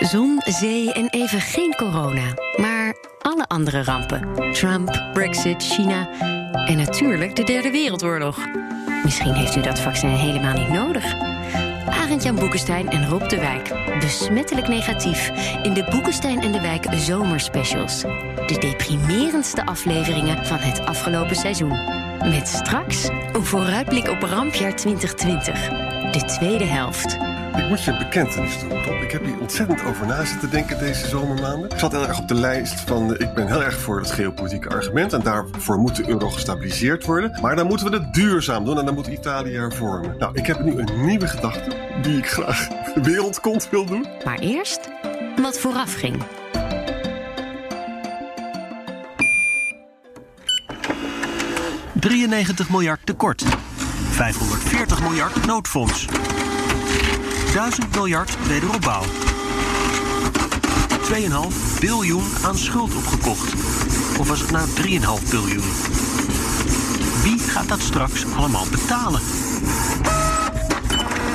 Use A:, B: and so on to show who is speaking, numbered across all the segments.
A: Zon, zee en even geen corona. Maar alle andere rampen. Trump, Brexit, China en natuurlijk de Derde Wereldoorlog. Misschien heeft u dat vaccin helemaal niet nodig. Arend-Jan Boekenstein en Rob de Wijk. Besmettelijk negatief in de Boekenstein en de Wijk zomerspecials. De deprimerendste afleveringen van het afgelopen seizoen. Met straks een vooruitblik op rampjaar 2020. De tweede helft.
B: Ik moet je een bekentenis doen, Rob. Ik heb hier ontzettend over na zitten denken deze zomermaanden. Ik zat heel erg op de lijst van... ik ben heel erg voor het geopolitieke argument... en daarvoor moet de euro gestabiliseerd worden. Maar dan moeten we het duurzaam doen en dan moet Italië hervormen. Nou, ik heb nu een nieuwe gedachte... die ik graag wereldkont wil doen.
A: Maar eerst wat vooraf ging.
C: ...93 miljard tekort. 540 miljard noodfonds. 1000 miljard wederopbouw. 2,5 biljoen aan schuld opgekocht. Of was het nou 3,5 biljoen? Wie gaat dat straks allemaal betalen?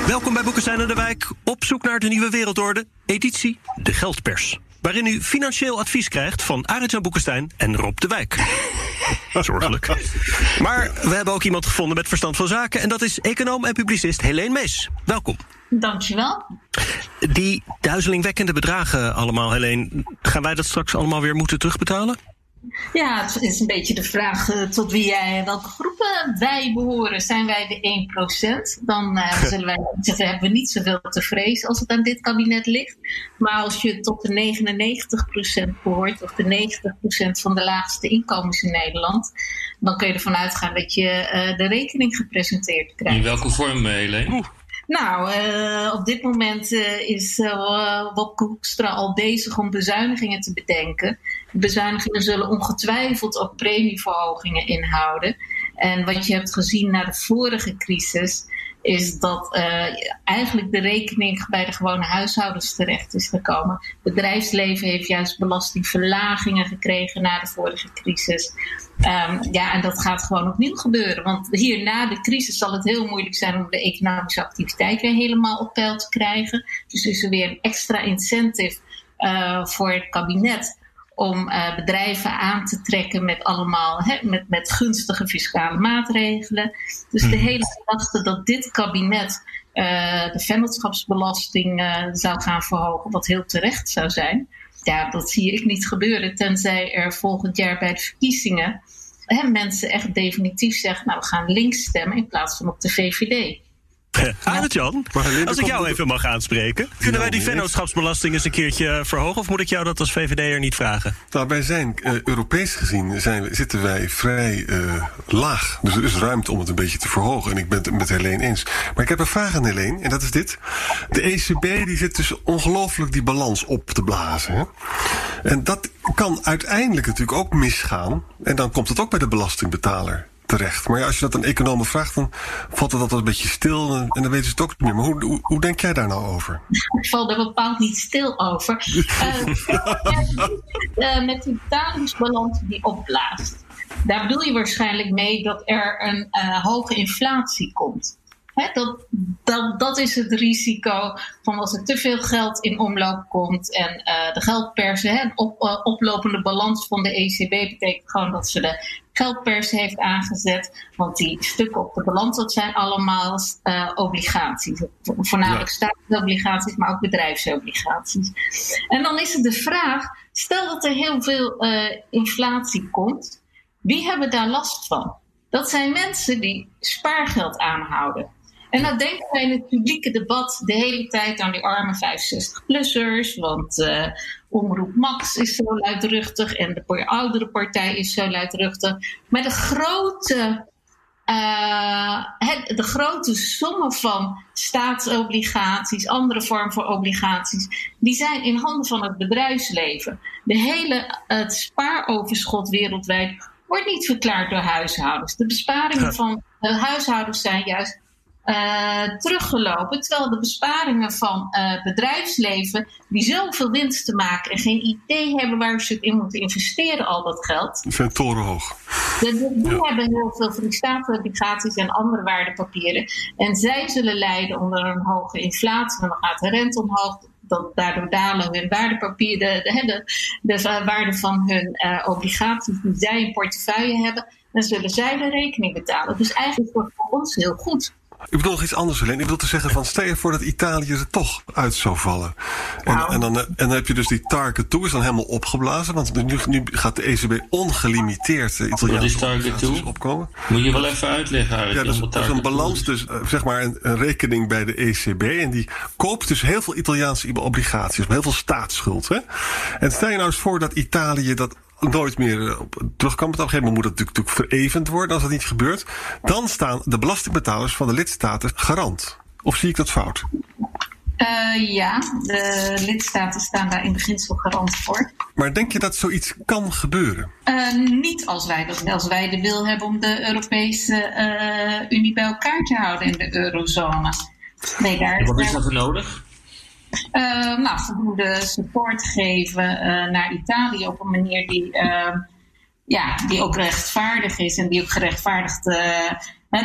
C: Welkom bij Boekenstein en de Wijk. Op zoek naar de nieuwe wereldorde. Editie De Geldpers. Waarin u financieel advies krijgt van Arend-Jan Boekenstein en Rob de Wijk. Zorgelijk. Maar we hebben ook iemand gevonden met verstand van zaken. En dat is econoom en publicist Helene Mees. Welkom.
D: Dankjewel.
C: Die duizelingwekkende bedragen allemaal, Helene. Gaan wij dat straks allemaal weer moeten terugbetalen?
D: Ja, het is een beetje de vraag uh, tot wie jij, welke groepen wij behoren. Zijn wij de 1%? Dan uh, zullen wij zeggen, hebben we niet zoveel te vrezen als het aan dit kabinet ligt. Maar als je tot de 99% behoort, of de 90% van de laagste inkomens in Nederland, dan kun je ervan uitgaan dat je uh, de rekening gepresenteerd krijgt.
E: In welke vorm, Helene?
D: Nou, uh, op dit moment uh, is uh, Wopke Hoekstra al bezig om bezuinigingen te bedenken. De bezuinigingen zullen ongetwijfeld ook premieverhogingen inhouden. En wat je hebt gezien na de vorige crisis, is dat uh, eigenlijk de rekening bij de gewone huishoudens terecht is gekomen. Het bedrijfsleven heeft juist belastingverlagingen gekregen na de vorige crisis. Um, ja, en dat gaat gewoon opnieuw gebeuren. Want hier na de crisis zal het heel moeilijk zijn om de economische activiteit weer helemaal op peil te krijgen. Dus is er weer een extra incentive uh, voor het kabinet om uh, bedrijven aan te trekken met allemaal he, met, met gunstige fiscale maatregelen. Dus de hele gedachte dat dit kabinet uh, de vennootschapsbelasting uh, zou gaan verhogen, wat heel terecht zou zijn, ja, dat zie ik niet gebeuren. Tenzij er volgend jaar bij de verkiezingen hè, mensen echt definitief zeggen, nou we gaan links stemmen in plaats van op de VVD.
C: Arend Jan, als ik jou even mag aanspreken, kunnen wij die vennootschapsbelasting eens een keertje verhogen? Of moet ik jou dat als VVD'er niet vragen?
B: Nou, wij zijn uh, Europees gezien zijn, zitten wij vrij uh, laag. Dus er is ruimte om het een beetje te verhogen. En ik ben het met Helene eens. Maar ik heb een vraag aan Helene, en dat is dit. De ECB die zit dus ongelooflijk die balans op te blazen. Hè? En dat kan uiteindelijk natuurlijk ook misgaan. En dan komt het ook bij de belastingbetaler terecht. Maar ja, als je dat aan economen vraagt, dan valt het altijd een beetje stil en, en dan weten ze het ook niet meer. Maar hoe, hoe, hoe denk jij daar nou over?
D: Ik val er bepaald niet stil over. uh, uh, met die betalingsbalans die opblaast. Daar bedoel je waarschijnlijk mee dat er een uh, hoge inflatie komt. He, dat, dat, dat is het risico van als er te veel geld in omloop komt en uh, de geldpersen, een op, uh, oplopende balans van de ECB betekent gewoon dat ze de geldpers heeft aangezet. Want die stukken op de balans, dat zijn allemaal uh, obligaties. Voornamelijk ja. staatsobligaties, maar ook bedrijfsobligaties. En dan is het de vraag, stel dat er heel veel inflatie komt, wie hebben daar last van? Dat zijn mensen die spaargeld aanhouden. En dan denken wij in het publieke debat de hele tijd aan die arme 65-plussers. Want uh, Omroep Max is zo luidruchtig en de oudere partij is zo luidruchtig. Maar de grote uh, het, de grote sommen van staatsobligaties, andere vormen van obligaties, die zijn in handen van het bedrijfsleven. De hele, het spaaroverschot wereldwijd wordt niet verklaard door huishoudens. De besparingen van de huishoudens zijn juist uh, teruggelopen. Terwijl de besparingen van uh, bedrijfsleven, die zoveel winst te maken en geen idee hebben waar ze het in moeten investeren, al dat geld.
B: Zijn torenhoog.
D: De, die hebben heel veel van die staatsobligaties en andere waardepapieren. En zij zullen lijden onder een hoge inflatie. En dan gaat de rente omhoog. Dan, daardoor dalen hun waardepapieren, de, de, de, de waarde van hun uh, obligaties die zij in portefeuille hebben. Dan zullen zij de rekening betalen. Dus eigenlijk wordt het voor ons heel goed.
B: Ik bedoel nog iets anders alleen. Ik wil te zeggen van stel je voor dat Italië er toch uit zou vallen. En, nou. en, dan, en dan heb je dus die target toe is dan helemaal opgeblazen. Want nu, nu gaat de ECB ongelimiteerd uh, Italiaanse
E: target toe?
B: opkomen.
E: Moet je wel even uitleggen
B: Ja, dat is, dat is een balans dus, zeg maar een, een, rekening bij de ECB. En die koopt dus heel veel Italiaanse obligaties. Heel veel staatsschuld. Hè? En stel je nou eens voor dat Italië dat nooit meer eh, op terug kan betalen. Op een gegeven moment moet het natuurlijk, natuurlijk verevend worden als dat niet gebeurt. Dan staan de belastingbetalers van de lidstaten garant. Of zie ik dat fout?
D: Uh, ja, de lidstaten staan daar in beginsel garant voor.
B: Maar denk je dat zoiets kan gebeuren?
D: Uh, niet als wij, als wij de wil hebben om de Europese uh, Unie bij elkaar te houden in de eurozone.
E: Nee, daar, wat is daarvoor nodig?
D: Uh, nou, voldoende support geven uh, naar Italië op een manier die, uh, ja, die ook rechtvaardig is en die ook gerechtvaardigd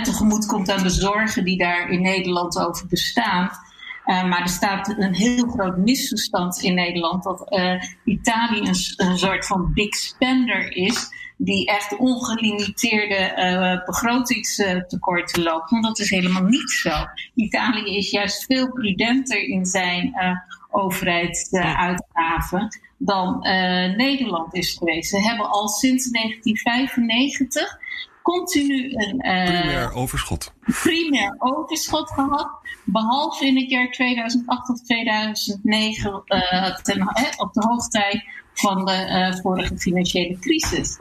D: tegemoet komt aan de zorgen die daar in Nederland over bestaan. Maar er staat een heel groot misverstand in Nederland dat Italië een, soort van big spender is die echt ongelimiteerde uh, begrotingstekorten loopt. Want dat is helemaal niet zo. Italië is juist veel prudenter in zijn overheidsuitgaven dan Nederland is geweest. Ze hebben al sinds 1995 continu een
B: primair overschot.
D: primair overschot gehad. Behalve in het jaar 2008 of 2009 ten, op de hoogtij van de uh, vorige financiële crisis.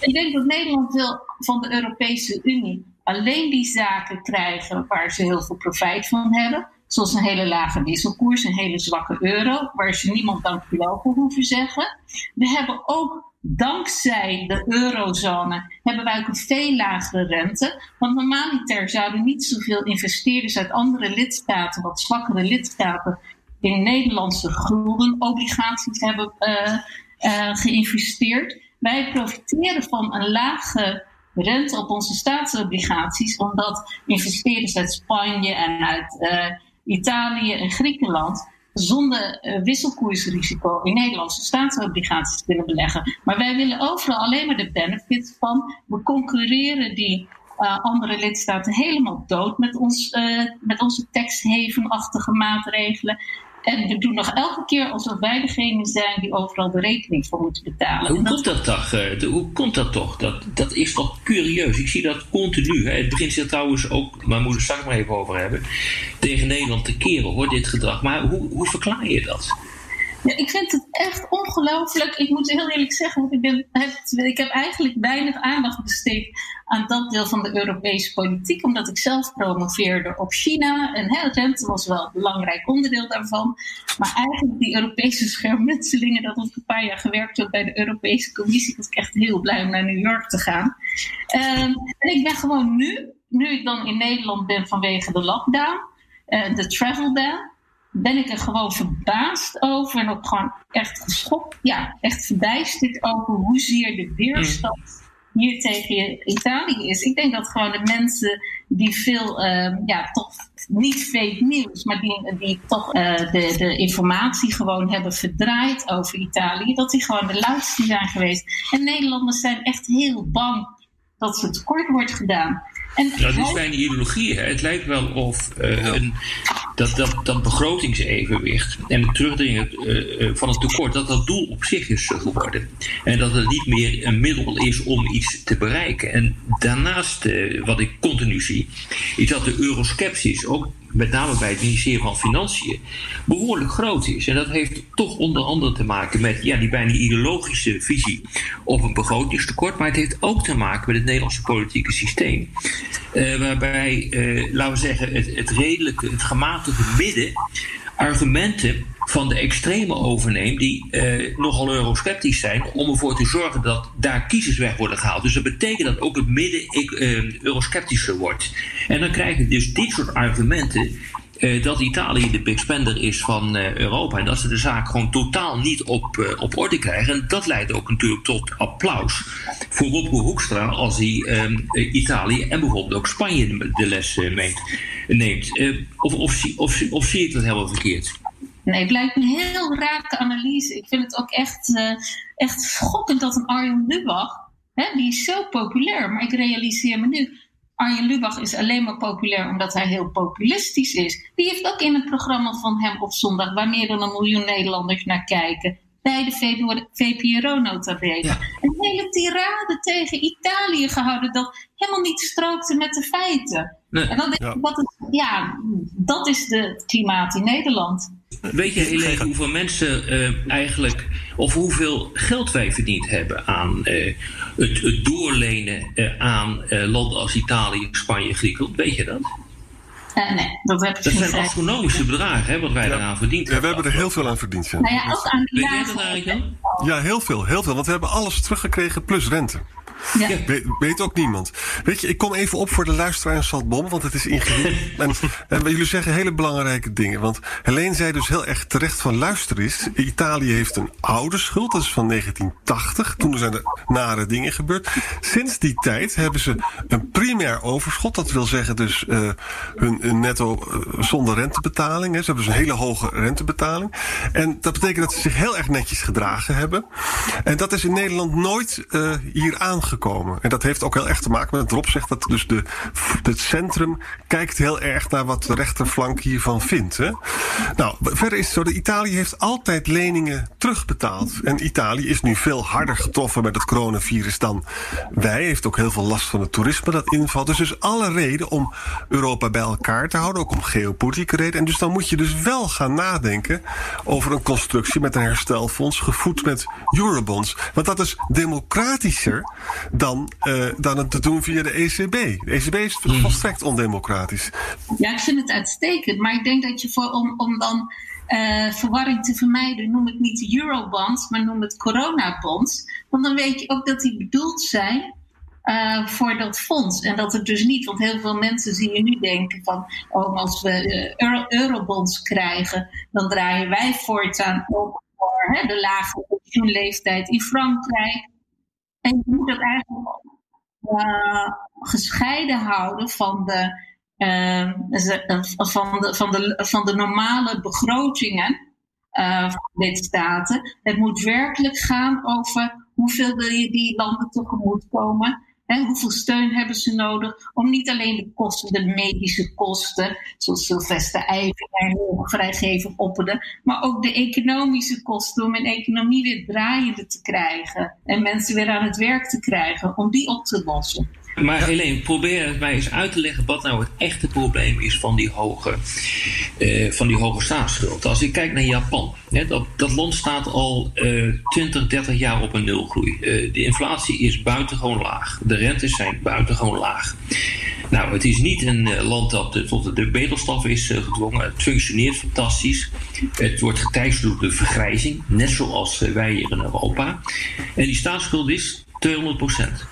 D: Ik denk dat Nederland wil van de Europese Unie alleen die zaken krijgen waar ze heel veel profijt van hebben. Zoals een hele lage wisselkoers, een hele zwakke euro, waar ze niemand dankjewel voor hoeven zeggen. We hebben ook dankzij de eurozone hebben wij ook een veel lagere rente. Want normaliter zouden niet zoveel investeerders uit andere lidstaten, wat zwakkere lidstaten, in Nederlandse guldenobligaties hebben uh, uh, geïnvesteerd. Wij profiteren van een lage rente op onze staatsobligaties, omdat investeerders uit Spanje en uit uh, Italië en Griekenland zonder uh, wisselkoersrisico in Nederlandse staatsobligaties willen beleggen. Maar wij willen overal alleen maar de benefits van. We concurreren die uh, andere lidstaten helemaal dood met, ons, uh, met onze taxhavenachtige maatregelen. En we doen nog elke keer alsof wij degene zijn die overal de rekening voor moeten betalen.
E: Hoe komt dat toch? Uh, hoe komt dat toch? Dat, dat is toch curieus? Ik zie dat continu. Het begint zich trouwens ook, maar moeten we straks maar even over hebben, tegen Nederland te keren hoor, dit gedrag. Maar hoe, hoe verklaar je dat?
D: Ja, ik vind het echt ongelooflijk. Ik moet heel eerlijk zeggen, want ik, ben, ik heb eigenlijk weinig aandacht besteed aan dat deel van de Europese politiek, omdat ik zelf promoveerde op China. En hè, was wel een belangrijk onderdeel daarvan. Maar eigenlijk die Europese schermutselingen, dat ik een paar jaar gewerkt heb bij de Europese Commissie, was ik echt heel blij om naar New York te gaan. Um, en ik ben gewoon nu, nu ik dan in Nederland ben vanwege de lockdown, uh, de travel ban, ben ik er gewoon verbaasd over en ook gewoon echt geschokt, ja, echt verbijsterd over hoezeer de weerstand hier tegen Italië is. Ik denk dat gewoon de mensen die veel, uh, ja, toch niet fake nieuws, maar die, die toch uh, de, de informatie gewoon hebben verdraaid over Italië, dat die gewoon de luidste zijn geweest. En Nederlanders zijn echt heel bang dat ze tekort wordt gedaan.
E: En dat is bijna ideologie. Hè? Het lijkt wel of uh, een, dat, dat, dat begrotingsevenwicht en het terugdringen uh, van het tekort, dat dat doel op zich is geworden. En dat het niet meer een middel is om iets te bereiken. En daarnaast, uh, wat ik continu zie, is dat de euroskepsis ook met name bij het ministerie van Financiën, behoorlijk groot is. En dat heeft toch onder andere te maken met ja, die bijna ideologische visie op een begrotingstekort. Maar het heeft ook te maken met het Nederlandse politieke systeem. Uh, waarbij, uh, laten we zeggen, het, het redelijke, het gematigde midden argumenten van de extreme overneemt, die uh, nogal eurosceptisch zijn, om ervoor te zorgen dat daar kiezers weg worden gehaald. Dus dat betekent dat ook het midden uh, eurosceptischer wordt. En dan krijg je dus dit soort argumenten. Uh, dat Italië de big spender is van Europa en dat ze de zaak gewoon totaal niet op, op orde krijgen. En dat leidt ook natuurlijk tot applaus voor Wopke Hoekstra als hij Italië en bijvoorbeeld ook Spanje de les neemt. of, of, of, of zie ik dat helemaal verkeerd?
D: Nee, het lijkt me een heel rake analyse. Ik vind het ook echt, uh, echt schokkend dat een Arjen Lubach, hè, die is zo populair, maar ik realiseer me nu, Arjen Lubach is alleen maar populair omdat hij heel populistisch is. Die heeft ook in het programma van hem op zondag, waar meer dan een miljoen Nederlanders naar kijken, bij de VPRO nota bene. Een hele tirade tegen Italië gehouden dat helemaal niet strookte met de feiten. En dan denk ik, dat, is, ja, dat is de klimaat in Nederland.
E: Weet je, Helene, hoeveel mensen uh, eigenlijk, of hoeveel geld wij verdiend hebben aan uh, het, het, doorlenen uh, aan landen als Italië, Spanje, Griekenland? Weet je dat?
D: nee, dat heb ik
E: Dat zijn astronomische bedragen, hè, wat wij ja. eraan verdiend
B: hebben. Ja, we hebben er heel veel aan verdiend. Ja,
D: nou ja ook aan
E: Weet jij dat eigenlijk dan?
B: Ja, heel veel, heel veel. Want we hebben alles teruggekregen plus rente. Ja. weet ook niemand. Weet je, ik kom even op voor de luisteraar in Saltbom, want het is ingewikkeld. en, en jullie zeggen hele belangrijke dingen. Want Helene zei dus heel erg terecht van luister eens. Italië heeft een oude schuld, dat is van 1980. Toen zijn er nare dingen gebeurd. Sinds die tijd hebben ze een primair overschot. Dat wil zeggen dus uh, hun, hun, netto uh, zonder rentebetaling. Hè. Ze hebben dus een hele hoge rentebetaling. En dat betekent dat ze zich heel erg netjes gedragen hebben. En dat is in Nederland nooit uh, hier aangekomen En dat heeft ook heel erg te maken met, Rob zegt dat dus de, het centrum kijkt heel erg naar wat de rechterflank hiervan vindt. Hè? Nou, verder is het zo, dat Italië heeft altijd leningen terugbetaald. En Italië is nu veel harder getroffen met het coronavirus dan wij. Heeft ook heel veel last van het toerisme dat invalt. Dus is alle reden om Europa bij elkaar te houden, ook om geopolitieke reden. En dus dan moet je dus wel gaan nadenken over een constructie met een herstelfonds, gevoed met eurobonds. Want dat is democratischer dan, uh, dan het te doen via de ECB. De ECB is hmm. volstrekt ondemocratisch.
D: Ja, ik vind het uitstekend. Maar ik denk dat je voor, om, om dan uh, verwarring te vermijden, noem het niet de eurobonds, maar noem het coronabonds. Want dan weet je ook dat die bedoeld zijn uh, voor dat fonds. En dat het dus niet, want heel veel mensen zien je nu denken van, oh, als we euro, eurobonds krijgen, dan draaien wij voortaan ook voor hè, de lage pensioenleeftijd in Frankrijk. En je moet het eigenlijk uh, gescheiden houden van de, uh, van de, van de, van de normale begrotingen uh, van lidstaten. Het moet werkelijk gaan over hoeveel wil je die landen tegemoet komen hoeveel steun hebben ze nodig om niet alleen de kosten, de medische kosten, zoals Sylvester Eivinger heel vrijgevig opperde, maar ook de economische kosten om een economie weer draaiende te krijgen en mensen weer aan het werk te krijgen, om die op te lossen.
E: Maar Helene, probeer mij eens uit te leggen wat nou het echte probleem is van die hoge, uh, van die hoge staatsschuld. Als ik kijk naar Japan, hè, dat, dat land staat al uh, 20, 30 jaar op een nulgroei. Uh, de inflatie is buitengewoon laag. De rentes zijn buitengewoon laag. Nou, het is niet een land dat tot de bedelstaf is gedwongen. Het functioneert fantastisch. Het wordt geteisterd door de vergrijzing, net zoals wij hier in Europa. En die staatsschuld is 200 procent.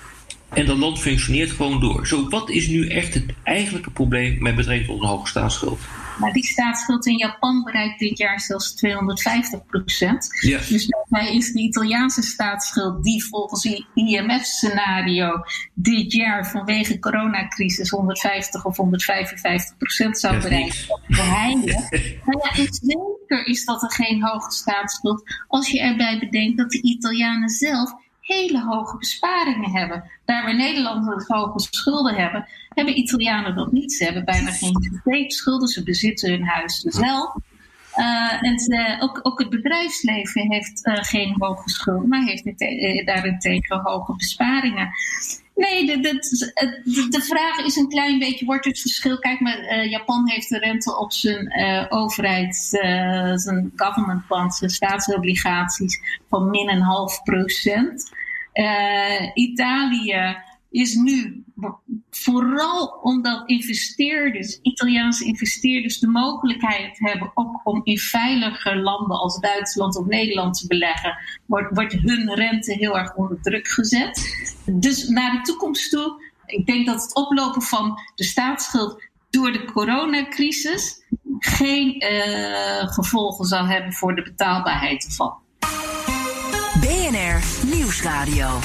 E: En dat land functioneert gewoon door. Zo, wat is nu echt het eigenlijke probleem met betrekking tot een hoge staatsschuld?
D: Maar die staatsschuld in Japan bereikt dit jaar zelfs 250 procent.
E: Ja.
D: Dus daarbij is de Italiaanse staatsschuld, die volgens het IMF-scenario dit jaar vanwege coronacrisis 150 of 155 procent zou bereiken. Heilig. nou ja, en zeker is dat er geen hoge staatsschuld als je erbij bedenkt dat de Italianen zelf hele hoge besparingen hebben. Daar we Nederlanders hoge schulden hebben, hebben Italianen dat niet. Ze hebben bijna geen hypotheekschulden, ze bezitten hun huis wel. Uh, en ook, ook, het bedrijfsleven heeft uh, geen hoge schulden, maar heeft uh, daarentegen hoge besparingen. Nee, de, de, de, vraag is een klein beetje, wordt het verschil... Kijk, maar, Japan heeft de rente op zijn uh, overheid, zijn government bonds, zijn staatsobligaties van min een half procent. Italië is nu vooral omdat investeerders, Italiaanse investeerders, de mogelijkheid hebben ook om in veilige landen als Duitsland of Nederland te beleggen, wordt, wordt hun rente heel erg onder druk gezet. Dus naar de toekomst toe, ik denk dat het oplopen van de staatsschuld door de coronacrisis geen uh, gevolgen zal hebben voor de betaalbaarheid ervan.
F: BNR Nieuwsradio.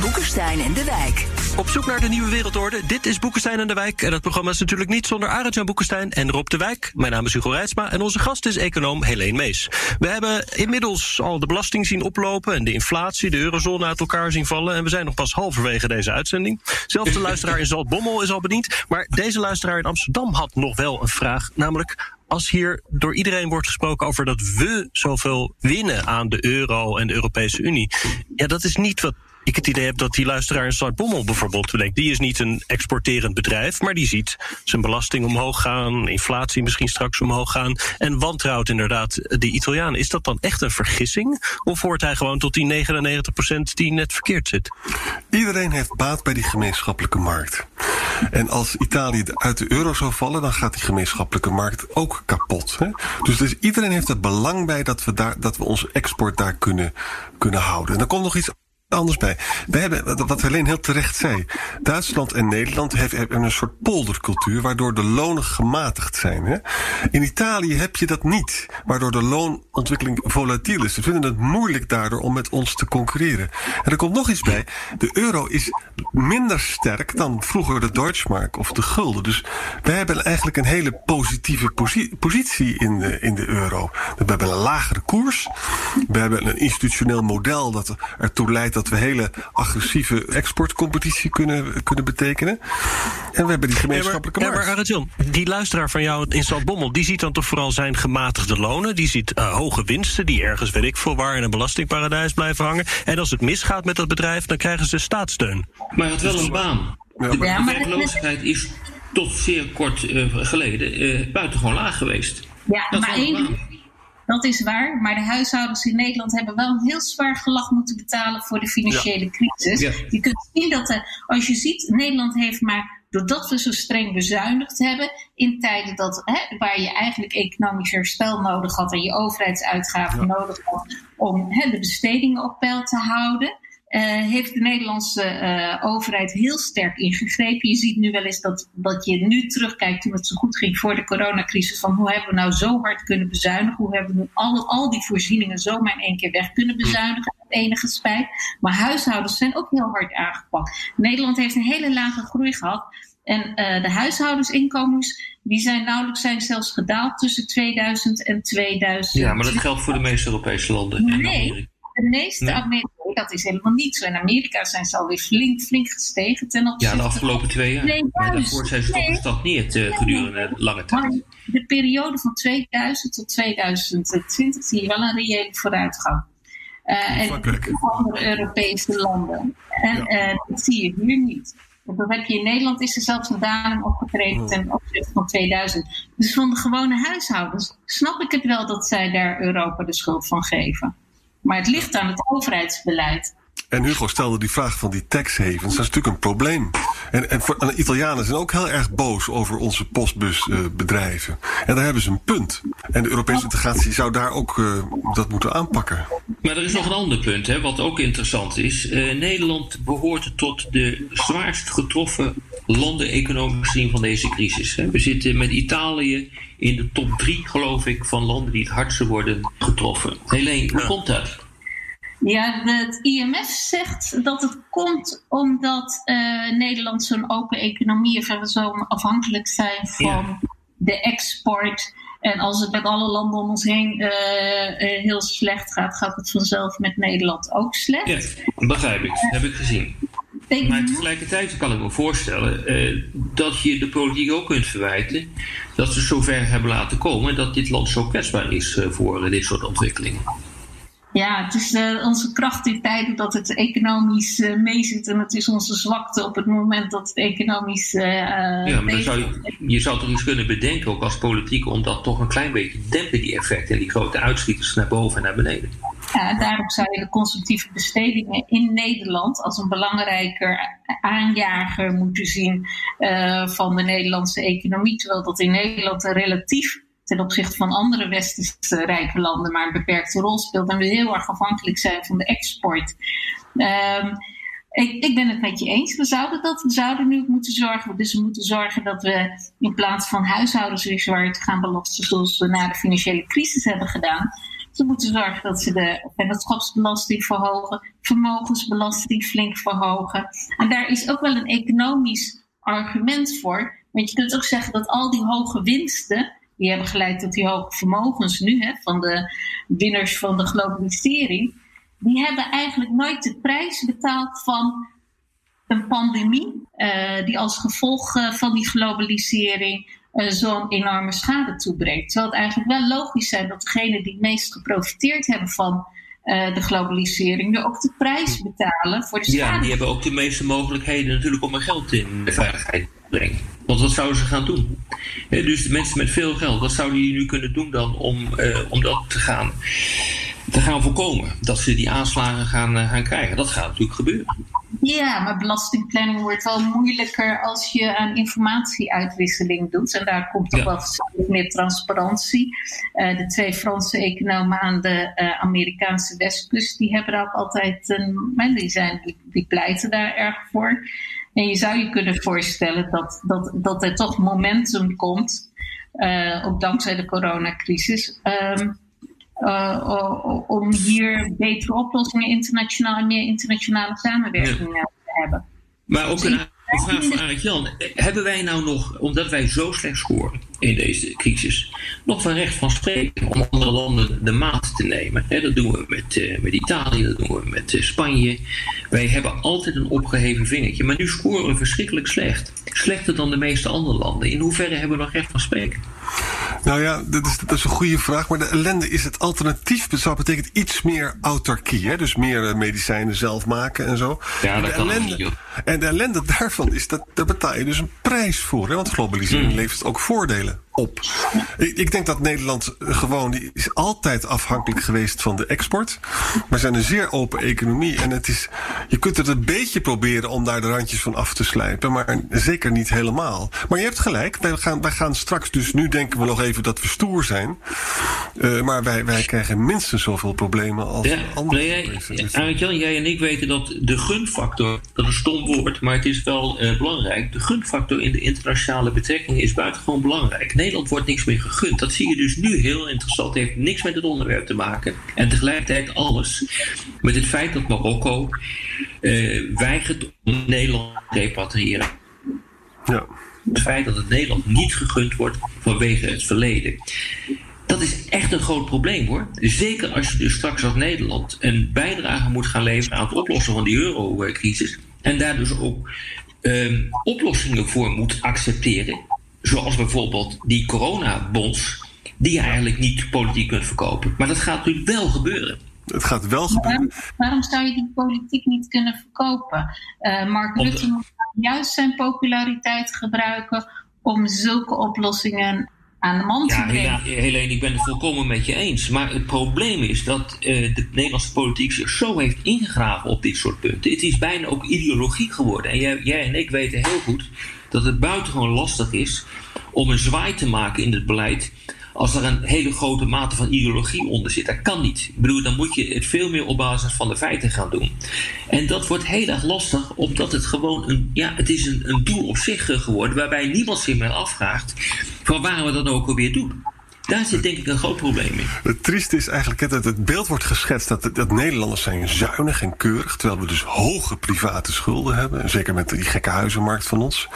F: Boekenstein en de Wijk.
C: Op zoek naar de nieuwe wereldorde. Dit is Boekenstein en de Wijk. En dat programma is natuurlijk niet zonder Arend-Jan Boekenstein en Rob de Wijk. Mijn naam is Hugo Reitsma en onze gast is econoom Helene Mees. We hebben inmiddels al de belasting zien oplopen... en de inflatie, de eurozone uit elkaar zien vallen. En we zijn nog pas halverwege deze uitzending. Zelfs de luisteraar in Zaltbommel is al bediend. Maar deze luisteraar in Amsterdam had nog wel een vraag. Namelijk, als hier door iedereen wordt gesproken over dat we zoveel winnen aan de euro en de Europese Unie. Ja, dat is niet wat ik het idee heb dat die luisteraar in Zuid-Bommel bijvoorbeeld denkt... die is niet een exporterend bedrijf, maar die ziet zijn belasting omhoog gaan... inflatie misschien straks omhoog gaan... en wantrouwt inderdaad de Italianen. Is dat dan echt een vergissing? Of hoort hij gewoon tot die 99% die net verkeerd zit?
B: Iedereen heeft baat bij die gemeenschappelijke markt. En als Italië uit de euro zou vallen, dan gaat die gemeenschappelijke markt ook kapot. Hè? Dus, dus iedereen heeft er belang bij dat we, daar, dat we onze export daar kunnen, kunnen houden. En dan komt nog iets anders bij. We hebben, wat Helene heel terecht zei, Duitsland en Nederland hebben een soort poldercultuur waardoor de lonen gematigd zijn. Hè? In Italië heb je dat niet, waardoor de loonontwikkeling volatiel is. Ze vinden het moeilijk daardoor om met ons te concurreren. En er komt nog iets bij. De euro is minder sterk dan vroeger de Deutschmark of de gulden. Dus wij hebben eigenlijk een hele positieve positie in de, in de euro. We hebben een lagere koers. We hebben een institutioneel model dat ertoe leidt dat we hele agressieve exportcompetitie kunnen, kunnen betekenen. En we hebben die gemeenschappelijke
C: ja, maar,
B: markt.
C: Ja, maar die luisteraar van jou in Zaltbommel, die ziet dan toch vooral zijn gematigde lonen. Die ziet uh, hoge winsten die ergens, weet ik veel waar, in een belastingparadijs blijven hangen. En als het misgaat met dat bedrijf, dan krijgen ze staatssteun.
E: Maar hij had wel een baan. Ja, maar... De werkloosheid is tot zeer kort uh, geleden uh, buitengewoon laag geweest.
D: Ja, dat maar één, dat is waar. Maar de huishoudens in Nederland hebben wel een heel zwaar gelag moeten betalen voor de financiële crisis. Je kunt zien dat er, als je ziet, Nederland heeft maar doordat we zo streng bezuinigd hebben in tijden dat, hè, waar je eigenlijk economisch herstel nodig had en je overheidsuitgaven nodig had om hè, de bestedingen op peil te houden. Uh, heeft de Nederlandse uh, overheid heel sterk ingegrepen. Je ziet nu wel eens dat, dat je nu terugkijkt toen het zo goed ging voor de coronacrisis. Van hoe hebben we nou zo hard kunnen bezuinigen? Hoe hebben we nu al, al die voorzieningen zomaar in één keer weg kunnen bezuinigen? enige spijt. Maar huishoudens zijn ook heel hard aangepakt. Nederland heeft een hele lage groei gehad. En uh, de huishoudensinkomens die zijn nauwelijks zijn zelfs gedaald tussen 2000 en 2000.
E: Ja, maar dat geldt voor de meeste Europese landen.
D: Nee, de meeste nee. Amerika, dat is helemaal niet zo. In Amerika zijn ze alweer flink, flink gestegen ten opzichte
E: Ja, de afgelopen twee jaar. Nee, maar daarvoor zijn ze toch gestagneerd uh, gedurende lange tijd.
D: de periode van 2000 tot 2020 zie je wel een reële vooruitgang. Uh, en in andere Europese landen. En ja. uh, dat zie je hier niet. Dat heb je in Nederland, is er zelfs een daling opgetreden ten opzichte van 2000. Dus van de gewone huishoudens snap ik het wel dat zij daar Europa de schuld van geven. Maar het ligt aan het overheidsbeleid.
B: En Hugo stelde die vraag van die tax havens. Dat is natuurlijk een probleem. En, en, voor, en de Italianen zijn ook heel erg boos over onze postbusbedrijven. Uh, en daar hebben ze een punt. En de Europese integratie zou daar ook uh, dat moeten aanpakken.
E: Maar er is nog een ander punt, hè, wat ook interessant is. Uh, Nederland behoort tot de zwaarst getroffen landen economisch gezien van deze crisis. Hè. We zitten met Italië in de top drie, geloof ik, van landen die het hardste worden getroffen. Helene, hoe komt dat?
D: Ja, het IMF zegt dat het komt omdat uh, Nederland zo'n open economie is zo afhankelijk zijn van ja. de export. En als het met alle landen om ons heen uh, uh, heel slecht gaat, gaat het vanzelf met Nederland ook slecht.
E: Ja, begrijp ik. heb ik gezien. Maar tegelijkertijd kan ik me voorstellen uh, dat je de politiek ook kunt verwijten dat ze zover hebben laten komen dat dit land zo kwetsbaar is uh, voor uh, dit soort ontwikkelingen.
D: Ja, het is uh, onze kracht in tijden dat het economisch uh, meezit. En het is onze zwakte op het moment dat het economisch. Uh,
E: ja, maar zou je, je zou toch iets kunnen bedenken, ook als politiek, om dat toch een klein beetje te dempen, die effecten en die grote uitschieters naar boven en naar beneden.
D: Ja, daarom zou je de consumptieve bestedingen in Nederland als een belangrijker aanjager moeten zien van de Nederlandse economie. Terwijl dat in Nederland een relatief ten opzichte van andere westerse rijke landen maar een beperkte rol speelt. En we heel erg afhankelijk zijn van de export. Um, ik, ik, ben het met je eens. We zouden dat. We zouden nu moeten zorgen. Dus we moeten zorgen dat we in plaats van huishoudens weer zwaar gaan belasten, zoals we na de financiële crisis hebben gedaan. Ze moeten zorgen dat ze de vennootschapsbelasting verhogen, vermogensbelasting flink verhogen. En daar is ook wel een economisch argument voor. Want je kunt ook zeggen dat al die hoge winsten die hebben geleid tot die hoge vermogens nu hè, van de winnaars van de globalisering. Die hebben eigenlijk nooit de prijs betaald van een pandemie, uh, die als gevolg uh, van die globalisering uh, zo'n enorme schade toebrengt. Terwijl het eigenlijk wel logisch zijn dat degenen die het meest geprofiteerd hebben van de globalisering er ook de prijs betalen voor de schade.
E: Ja, die hebben ook de meeste mogelijkheden natuurlijk om hun geld in de veiligheid te brengen. Want wat zouden ze gaan doen? dus de mensen met veel geld, wat zouden die nu kunnen doen dan om, uh, om dat te gaan, te gaan voorkomen? Dat ze die aanslagen gaan, uh, gaan krijgen. Dat gaat natuurlijk gebeuren.
D: Ja, maar belastingplanning wordt wel moeilijker als je aan informatieuitwisseling doet. En daar komt toch ja. wel meer transparantie. Uh, de twee Franse economen aan de uh, Amerikaanse westkust, die hebben daar ook altijd een. Die, zijn, die, die pleiten daar erg voor. En je zou je kunnen voorstellen dat, dat, dat er toch momentum komt, ook dankzij de coronacrisis, um, uh, om hier betere oplossingen internationaal en meer internationale samenwerking ja. te hebben.
E: Maar ook een een vraag van Arik Jan. Hebben wij nou nog, omdat wij zo slecht scoren in deze crisis, nog van recht van spreken om andere landen de maat te nemen? dat doen we met, uh, met Italië, dat doen we met uh, Spanje. Wij hebben altijd een opgeheven vingertje, maar nu scoren we verschrikkelijk slecht. Slechter dan de meeste andere landen. In hoeverre hebben we nog recht van spreken?
B: Nou ja, dat is, dat is een goede vraag. Maar de ellende is het alternatief. Dat betekent iets meer autarkie. Hè? Dus meer medicijnen zelf maken en zo.
E: Ja, dat
B: de
E: kan
B: ellende,
E: niet,
B: En de ellende daarvan is dat daar betaal je dus een prijs voor. Hè? Want globalisering
E: Mm.
B: levert ook voordelen Stelle. Op. Ik, ik denk dat Nederland gewoon die is altijd afhankelijk geweest van de export. We zijn een zeer open economie. En het is, je kunt het een beetje proberen om daar de randjes van af te slijpen. Maar zeker niet helemaal. Maar je hebt gelijk. Wij gaan, wij gaan straks dus nu denken we nog even dat we stoer zijn. Uh, maar wij, wij krijgen minstens zoveel problemen als
E: Ja,
B: andere
E: nee, jij,
B: mensen. Dus-
E: jij en ik weten dat de gunfactor, dat is een stom woord, maar het is wel eh, belangrijk. De gunfactor in de internationale betrekkingen is buitengewoon belangrijk. Nederland wordt niks meer gegund. Dat zie je dus nu heel interessant. Het heeft niks met het onderwerp te maken. En tegelijkertijd alles met het feit dat Marokko eh, weigert om Nederland te repatriëren.
B: Ja.
E: Het feit dat het Nederland niet gegund wordt vanwege het verleden. Dat is echt een groot probleem hoor. Zeker als je dus straks als Nederland een bijdrage moet gaan leveren aan het oplossen van die eurocrisis. En daar dus ook ehm, oplossingen voor moet accepteren. Zoals bijvoorbeeld die coronabonds. Die je eigenlijk niet politiek kunt verkopen. Maar dat gaat natuurlijk wel gebeuren.
B: Het gaat wel gebeuren.
D: Waarom, waarom zou je die politiek niet kunnen verkopen? Uh, Mark
E: Om-
D: Rutte moet juist zijn populariteit gebruiken om zulke oplossingen aan de man te
E: Ja,
D: brengen.
E: Helene, ik ben het volkomen met je eens. Maar het probleem is dat eh, de Nederlandse politiek zich zo heeft ingegraven op dit soort punten. Het is bijna ook ideologie geworden. En jij, jij en ik weten heel goed dat het buitengewoon lastig is om een zwaai te maken in het beleid. Als er een hele grote mate van ideologie onder zit. Dat kan niet. Ik bedoel, dan moet je het veel meer op basis van de feiten gaan doen. En dat wordt heel erg lastig, omdat het gewoon een, ja, het is een, een doel op zich geworden. Waarbij niemand zich meer afvraagt van waar we dat ook alweer doen. Daar zit denk ik een groot probleem in.
B: Het trieste is eigenlijk dat het beeld wordt geschetst dat, dat Nederlanders zijn zuinig en keurig. Terwijl we dus hoge private schulden hebben. En Zeker met die gekke huizenmarkt van ons.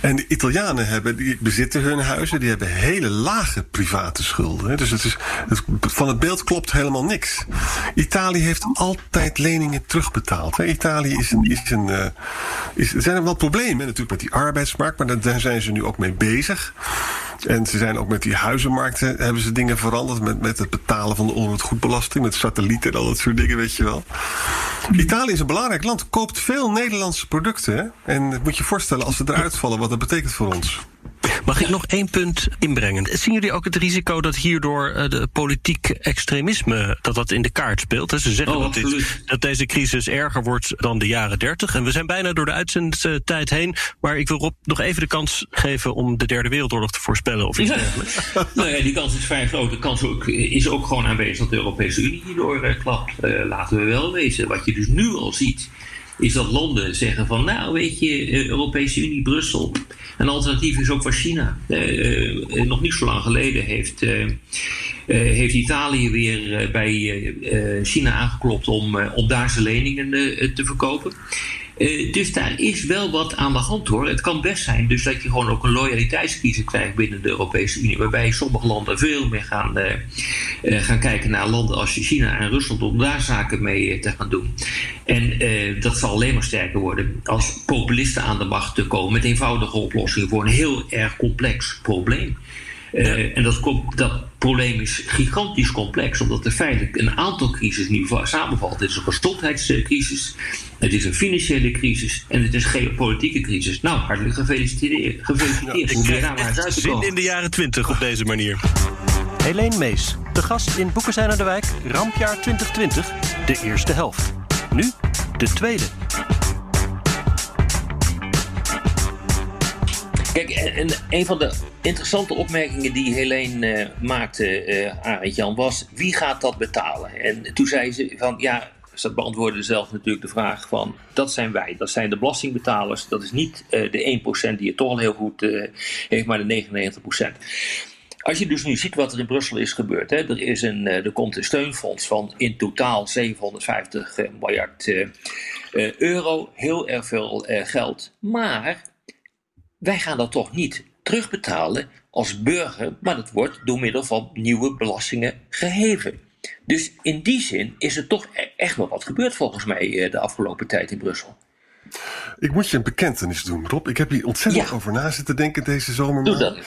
B: En de Italianen hebben, die bezitten hun huizen. Die hebben hele lage private schulden. Dus het is, het, van het beeld klopt helemaal niks. Italië heeft altijd leningen terugbetaald. Italië is een. Is een eh, is, er zijn wel problemen natuurlijk met die arbeidsmarkt. Maar daar zijn ze nu ook mee bezig. En ze zijn ook met die huizenmarkten hebben ze dingen veranderd. Met, met het betalen van de onroerendgoedbelasting, met satellieten en al dat soort dingen, weet je wel. Italië is een belangrijk land, koopt veel Nederlandse producten. En moet je voorstellen, als ze eruit vallen, wat dat betekent voor ons.
C: Mag ik nog één punt inbrengen? Zien jullie ook het risico dat hierdoor uh, de politiek extremisme dat dat in de kaart speelt? Ze zeggen
E: Oh,
C: dat, dit, dat deze crisis erger wordt dan de jaren 30. En we zijn bijna door de uitzendtijd heen. Maar ik wil Rob nog even de kans geven om de derde wereldoorlog te voorspellen of iets
E: Ja.
C: dergelijks.
E: nou ja, die kans is vrij groot. De kans ook, is ook gewoon aanwezig dat de Europese Unie hierdoor eh, klapt. Eh, laten we wel wezen. Wat je dus nu al ziet, is dat landen zeggen van... nou, weet je, eh, Europese Unie, Brussel. Een alternatief is ook van China. Eh, eh, nog niet zo lang geleden heeft... heeft Italië weer bij China aangeklopt om, om daar zijn leningen te verkopen. Dus daar is wel wat aan de hand hoor. Het kan best zijn dus dat je gewoon ook een loyaliteitscrisis krijgt binnen de Europese Unie. Waarbij sommige landen veel meer gaan, gaan kijken naar landen als China en Rusland om daar zaken mee eh, te gaan doen. En eh, dat zal alleen maar sterker worden als populisten aan de macht te komen met eenvoudige oplossingen voor een heel erg complex probleem. Eh, En dat, dat probleem is gigantisch complex, omdat er feitelijk een aantal crises nu va- samenvalt. Het is een gezondheidscrisis, het is een financiële crisis en het is een geopolitieke crisis. Nou, hartelijk gefeliciteerd. gefeliciteerd.
C: Ik
E: Om
C: krijg
E: daar maar eens uit
C: echt
E: te
C: zin
E: komen.
C: in de jaren 20 op deze manier. Helene Mees, de gast in Boeken zijn aan de wijk, rampjaar 2020, de eerste helft. Nu de tweede.
E: Kijk, en en een van de interessante opmerkingen die Helene eh, maakte, eh Arend Jan, was wie gaat dat betalen? En toen zei ze van ja, ze beantwoordde zelf natuurlijk de vraag van dat zijn wij, dat zijn de belastingbetalers, dat is niet eh, de 1% die het toch al heel goed heeft, maar de 99%. Als je dus nu ziet wat er in Brussel is gebeurd, hè, er, is een, eh, er komt een steunfonds van in totaal 750 eh, miljard eh, euro, heel erg veel geld. Maar wij gaan dat toch niet terugbetalen als burger, maar dat wordt door middel van nieuwe belastingen geheven. Dus in die zin is er toch e- echt wel wat gebeurd volgens mij de afgelopen tijd in Brussel.
B: Ik moet je een bekentenis doen, Rob. Ik heb hier ontzettend
E: Ja.
B: over na zitten denken deze zomer.
E: Doe dat.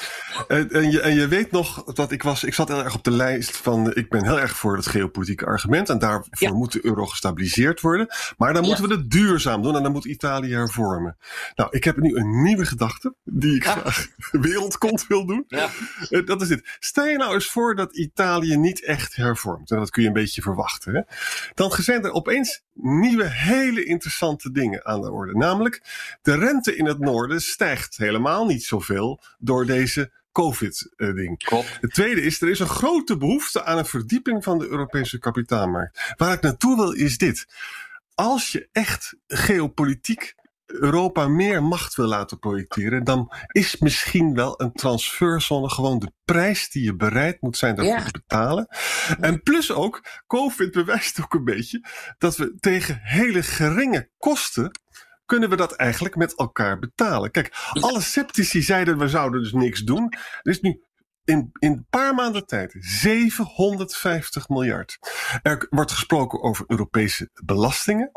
B: En, en, je, en je weet nog dat ik was, ik zat heel erg op de lijst van, ik ben heel erg voor het geopolitieke argument en daarvoor
E: Ja.
B: moet de euro gestabiliseerd worden. Maar dan
E: Ja.
B: moeten we het duurzaam doen en dan moet Italië hervormen. Nou, ik heb nu een nieuwe gedachte die ik graag wereldkont wil doen.
E: Ja.
B: Eh, Dat is dit. Stel je nou eens voor dat Italië niet echt hervormt. En dat kun je een beetje verwachten. Hè? Dan zijn er opeens nieuwe, hele interessante dingen aan de orde. Namelijk, de rente in het noorden stijgt helemaal niet zoveel door deze COVID-ding. Het tweede is, er is een grote behoefte aan een verdieping van de Europese kapitaalmarkt. Waar ik naartoe wil is dit. Als je echt geopolitiek Europa meer macht wil laten projecteren, dan is misschien wel een transferzone gewoon de prijs die je bereid moet zijn daarvoor
E: Ja.
B: te betalen. En plus ook, COVID bewijst ook een beetje dat we tegen hele geringe kosten kunnen we dat eigenlijk met elkaar betalen. Kijk, alle sceptici zeiden we zouden dus niks doen. Er is nu in, in een paar maanden tijd 750 miljard. Er wordt gesproken over Europese belastingen.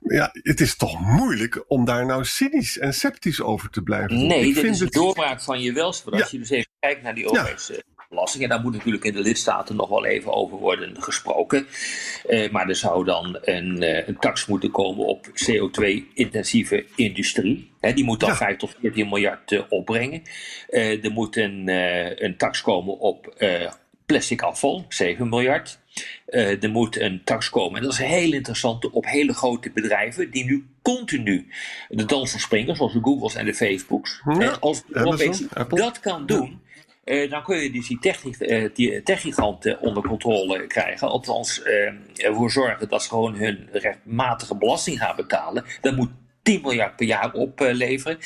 B: Ja, het is toch moeilijk om daar nou cynisch en sceptisch over te blijven.
E: Nee,
B: Ik
E: dit
B: vind
E: is een
B: het-
E: doorbraak van je welstand. Als
B: Ja.
E: je dus even kijkt naar die Europese belasting. En daar moet natuurlijk in de lidstaten nog wel even over worden gesproken. Eh, maar er zou dan een, eh, een tax moeten komen op CO2-intensieve industrie. Hè, die moet dan
B: Ja.
E: 5 tot 14 miljard eh, opbrengen. Er moet een, een tax komen op plastic afval, 7 miljard. Er moet een tax komen, en dat is heel interessant, op hele grote bedrijven die nu continu de dans van springen, zoals de Googles en de Facebooks.
B: Ja,
E: En als
B: Apple.
E: dat kan doen, dan kun je dus die eh, die techgiganten onder controle krijgen. Althans, eh, ervoor zorgen dat ze gewoon hun rechtmatige belasting gaan betalen. Dat moet 10 miljard per jaar opleveren.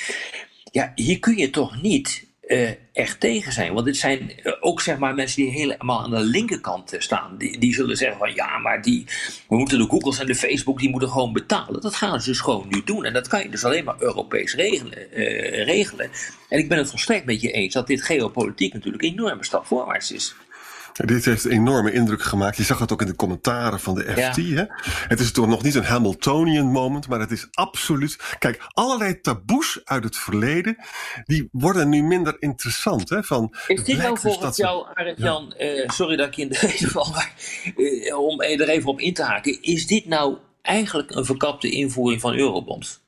E: Ja, hier kun je toch niet eh, echt tegen zijn. Want dit zijn eh, ook zeg maar, mensen die helemaal aan de linkerkant eh, staan. Die, die zullen zeggen van ja, maar die, we moeten de Googles en de Facebook die moeten gewoon betalen. Dat gaan ze dus gewoon nu doen. En dat kan je dus alleen maar Europees regelen. regelen. En ik ben het volstrekt met je eens dat dit geopolitiek natuurlijk een enorme stap voorwaarts is.
B: Dit heeft een enorme indruk gemaakt. Je zag het ook in de commentaren van de FT. Hè? Het is toch nog niet een Hamiltonian moment, maar het is absoluut. Kijk, allerlei taboes uit het verleden, die worden nu minder interessant. Hè? Van,
E: is dit nou volgens jou, Arend Jan, uh, sorry dat ik in deze val, maar uh, om er even op in te haken, is dit nou eigenlijk een verkapte invoering van eurobonds?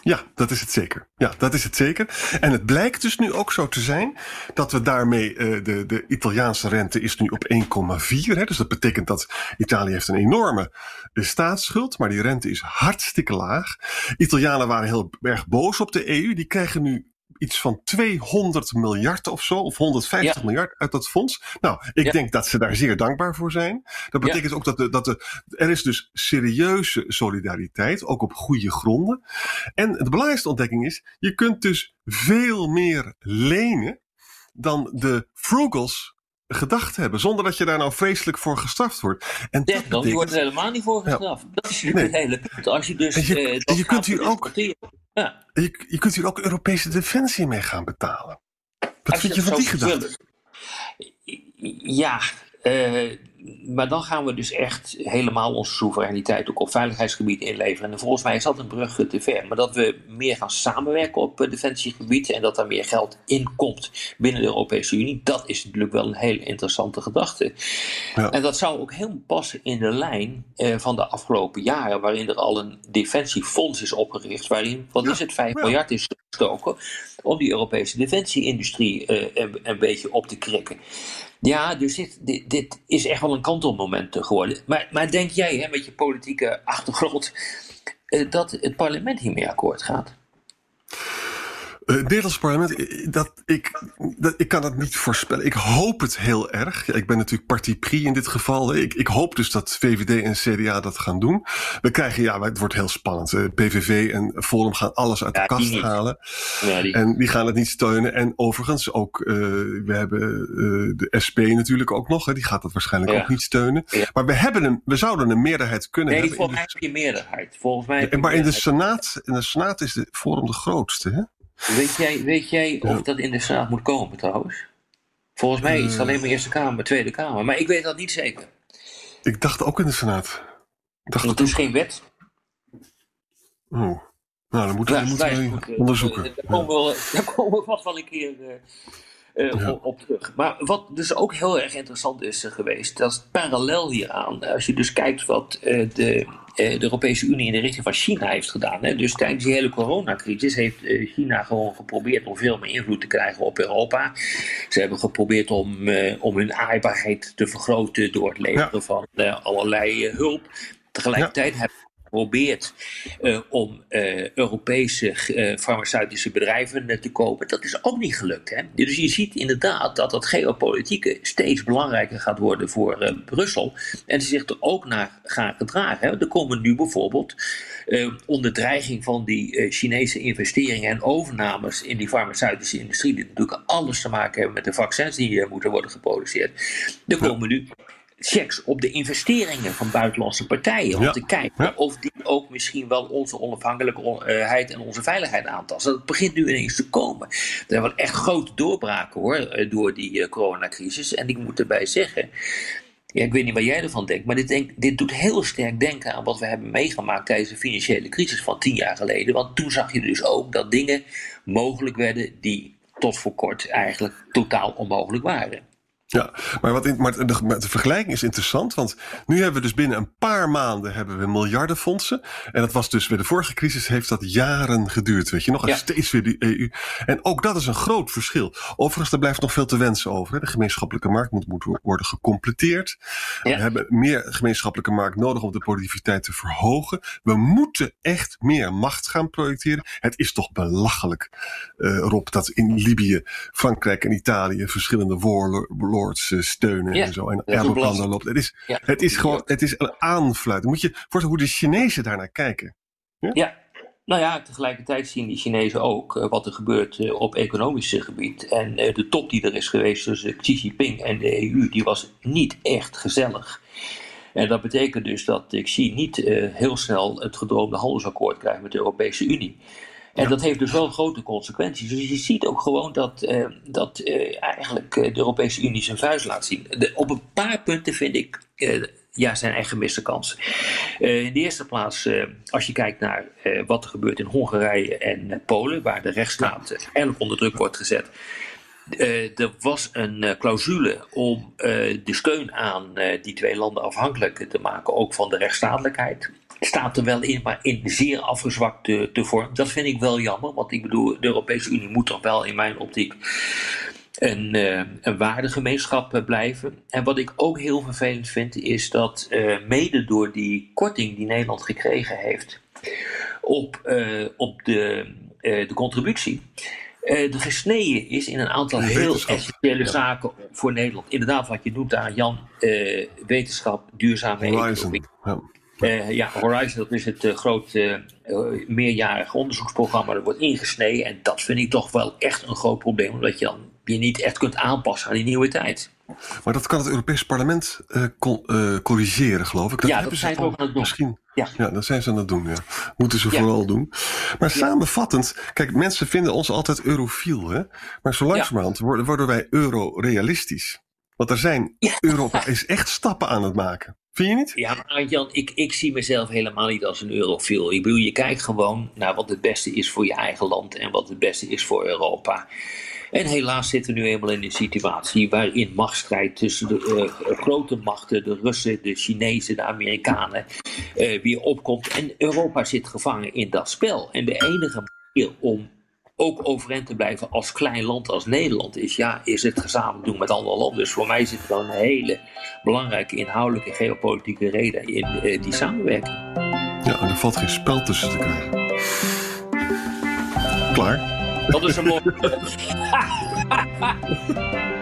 B: Ja, dat is het zeker. Ja, dat is het zeker. En het blijkt dus nu ook zo te zijn dat we daarmee uh, de, de Italiaanse rente is nu op 1,4. Dus dat betekent dat Italië heeft een enorme uh, staatsschuld, maar die rente is hartstikke laag. Italianen waren heel erg boos op de EU. Die krijgen nu iets van 200 miljard of zo, of 150 ja. miljard uit dat fonds. Nou, ik ja. denk dat ze daar zeer dankbaar voor zijn. Dat betekent ja. ook dat, de, dat de, er is dus serieuze solidariteit, ook op goede gronden. En de belangrijkste ontdekking is, je kunt dus veel meer lenen dan de frugals gedacht hebben, zonder dat je daar nou vreselijk voor gestraft wordt.
E: En ja, dan betekent... wordt er helemaal niet voor gestraft. Dat is nee. het hele punt. Als je dus.
B: En je,
E: uh,
B: en je kunt hier ook. Ja. Je, je kunt hier ook Europese defensie mee gaan betalen. Wat vind je van die gedachte?
E: Ja, uh, maar dan gaan we dus echt helemaal onze soevereiniteit ook op veiligheidsgebied inleveren. En volgens mij is dat een brug te ver. Maar dat we meer gaan samenwerken op defensiegebied en dat er meer geld in komt binnen de Europese Unie, dat is natuurlijk wel een hele interessante gedachte. Ja. En dat zou ook heel passen in de lijn eh, van de afgelopen jaren, waarin er al een defensiefonds is opgericht, waarin, wat is het, 5 ja. miljard is gestoken om die Europese defensieindustrie een, een beetje op te krikken. Ja, dus dit, dit, dit, is echt wel een kantelmoment geworden. Maar, maar denk jij, hè, met je politieke achtergrond, uh, dat het parlement hiermee akkoord gaat?
B: Uh, het Nederlands parlement, dat, ik, dat, ik kan het niet voorspellen. Ik hoop het heel erg. Ik ben natuurlijk parti pri in dit geval. Ik, ik hoop dus dat VVD en CDA dat gaan doen. We krijgen, ja, het wordt heel spannend. Uh, PVV en Forum gaan alles uit ja, de kast
E: die
B: halen.
E: Ja, die...
B: En die gaan het niet steunen. En overigens ook, uh, we hebben de SP natuurlijk ook nog. Hè. Die gaat dat waarschijnlijk ook niet steunen. Maar we, hebben een, we zouden een meerderheid kunnen
E: nee,
B: hebben.
E: volgens mij heb je meerderheid. Volgens mij
B: maar in de, Senaat, in de Senaat is de Forum de grootste, hè?
E: Weet jij, weet jij of ja. dat in de Senaat moet komen trouwens? Volgens mij is het alleen maar Eerste Kamer, Tweede Kamer. Maar ik weet dat niet zeker.
B: Ik dacht ook in de Senaat. Ik dacht
E: dat is geen wet.
B: Oh. Nou, dan moeten we,
E: ja,
B: moeten we
E: goed,
B: onderzoeken.
E: Daar komen, we, daar komen we vast wel een keer uh, uh, ja. op terug. Maar wat dus ook heel erg interessant is geweest, dat is parallel hieraan. Als je dus kijkt wat de, de, Europese Unie in de richting van China heeft gedaan. Hè. Dus tijdens die hele coronacrisis heeft China gewoon geprobeerd om veel meer invloed te krijgen op Europa. Ze hebben geprobeerd om, om hun aaibaarheid te vergroten door het leveren ja. van allerlei hulp. Tegelijkertijd ja. hebben geprobeerd uh, om uh, Europese uh, farmaceutische bedrijven te kopen. Dat is ook niet gelukt. Hè? Dus je ziet inderdaad dat dat geopolitieke steeds belangrijker gaat worden voor Brussel. En ze zich er ook naar gaan gedragen. Hè? Er komen nu bijvoorbeeld onder dreiging van die Chinese investeringen en overnames in die farmaceutische industrie, die natuurlijk alles te maken hebben met de vaccins die moeten worden geproduceerd. Er komen nu checks op de investeringen van buitenlandse partijen. Om ja. te kijken ja. of die ook misschien wel onze onafhankelijkheid en onze veiligheid aantasten. Dat begint nu ineens te komen. Er zijn wel echt grote doorbraken hoor, door die uh, coronacrisis. En ik moet erbij zeggen. Ja, ik weet niet wat jij ervan denkt, maar dit, denk, dit doet heel sterk denken aan wat we hebben meegemaakt tijdens de financiële crisis van tien jaar geleden. Want toen zag je dus ook dat dingen mogelijk werden die tot voor kort eigenlijk totaal onmogelijk waren.
B: Ja, maar, wat in, maar de, de, vergelijking is interessant, want nu hebben we dus binnen een paar maanden hebben we miljardenfondsen. En dat was dus bij de vorige crisis heeft dat jaren geduurd, weet je nog. En ja. steeds weer die EU. En ook dat is een groot verschil. Overigens, er blijft nog veel te wensen over. Hè. De gemeenschappelijke markt moet, moet worden gecompleteerd. Ja. We hebben meer gemeenschappelijke markt nodig om de productiviteit te verhogen. We moeten echt meer macht gaan projecteren. Het is toch belachelijk, uh, Rob, dat in Libië, Frankrijk en Italië verschillende woorden steunen ja, en zo. En Erdogan dan loopt. Het is, ja. het is gewoon, het is een aanfluiting. Moet je voorstellen hoe de Chinezen daarnaar kijken.
E: Ja? ja. Nou ja, tegelijkertijd zien die Chinezen ook uh, wat er gebeurt uh, op economisch gebied. En uh, de top die er is geweest tussen Xi Jinping en de EU, die was niet echt gezellig. En dat betekent dus dat Xi niet heel snel het gedroomde handelsakkoord krijgt met de Europese Unie. En dat heeft dus wel grote consequenties. Dus je ziet ook gewoon dat, uh, dat uh, eigenlijk de Europese Unie zijn vuist laat zien. De, op een paar punten vind ik uh, ja, zijn eigen gemiste kansen. in de eerste plaats, als je kijkt naar wat er gebeurt in Hongarije en Polen, waar de rechtsstaat eigenlijk onder druk wordt gezet. er was een clausule om de steun aan die twee landen afhankelijk te maken, ook van de rechtsstatelijkheid staat er wel in, maar in zeer afgezwakte te vorm. Dat vind ik wel jammer, want ik bedoel, de Europese Unie moet toch wel in mijn optiek een, uh, een waardegemeenschap uh, blijven. En wat ik ook heel vervelend vind, is dat uh, mede door die korting die Nederland gekregen heeft op, op de, de contributie. er gesneden is in een aantal heel essentiële zaken voor Nederland. Inderdaad, wat je noemt daar, Jan, wetenschap, duurzame economie. Ja. Uh, ja, Horizon, dat is het uh, grote uh, meerjarige onderzoeksprogramma. Dat wordt ingesneden. En dat vind ik toch wel echt een groot probleem. Omdat je dan je niet echt kunt aanpassen aan die nieuwe tijd.
B: Maar dat kan het Europees Parlement corrigeren, geloof ik.
E: Dat ja, dat zijn ze ook aan het doen. Misschien,
B: ja. ja, dat zijn ze aan het doen. Ja. Moeten ze vooral doen. Maar samenvattend, kijk, mensen vinden ons altijd eurofiel. Hè? Maar zo langzamerhand worden, worden wij eurorealistisch. Want er zijn, Europa is echt stappen aan het maken. Vind je niet?
E: Ja, maar Jan, ik, ik zie mezelf helemaal niet als een eurofiel. Ik bedoel, je kijkt gewoon naar wat het beste is voor je eigen land en wat het beste is voor Europa. En helaas zitten we nu eenmaal in een situatie waarin machtsstrijd tussen de uh, grote machten, de Russen, de Chinezen, de Amerikanen, uh, weer opkomt. En Europa zit gevangen in dat spel. En de enige manier om ook overeind te blijven als klein land als Nederland is, ja, is het gezamenlijk doen met andere landen. Dus voor mij zit er een hele belangrijke inhoudelijke geopolitieke reden in uh, die samenwerking.
B: Ja, en er valt geen spel tussen te krijgen. Klaar.
E: Dat is een mooi.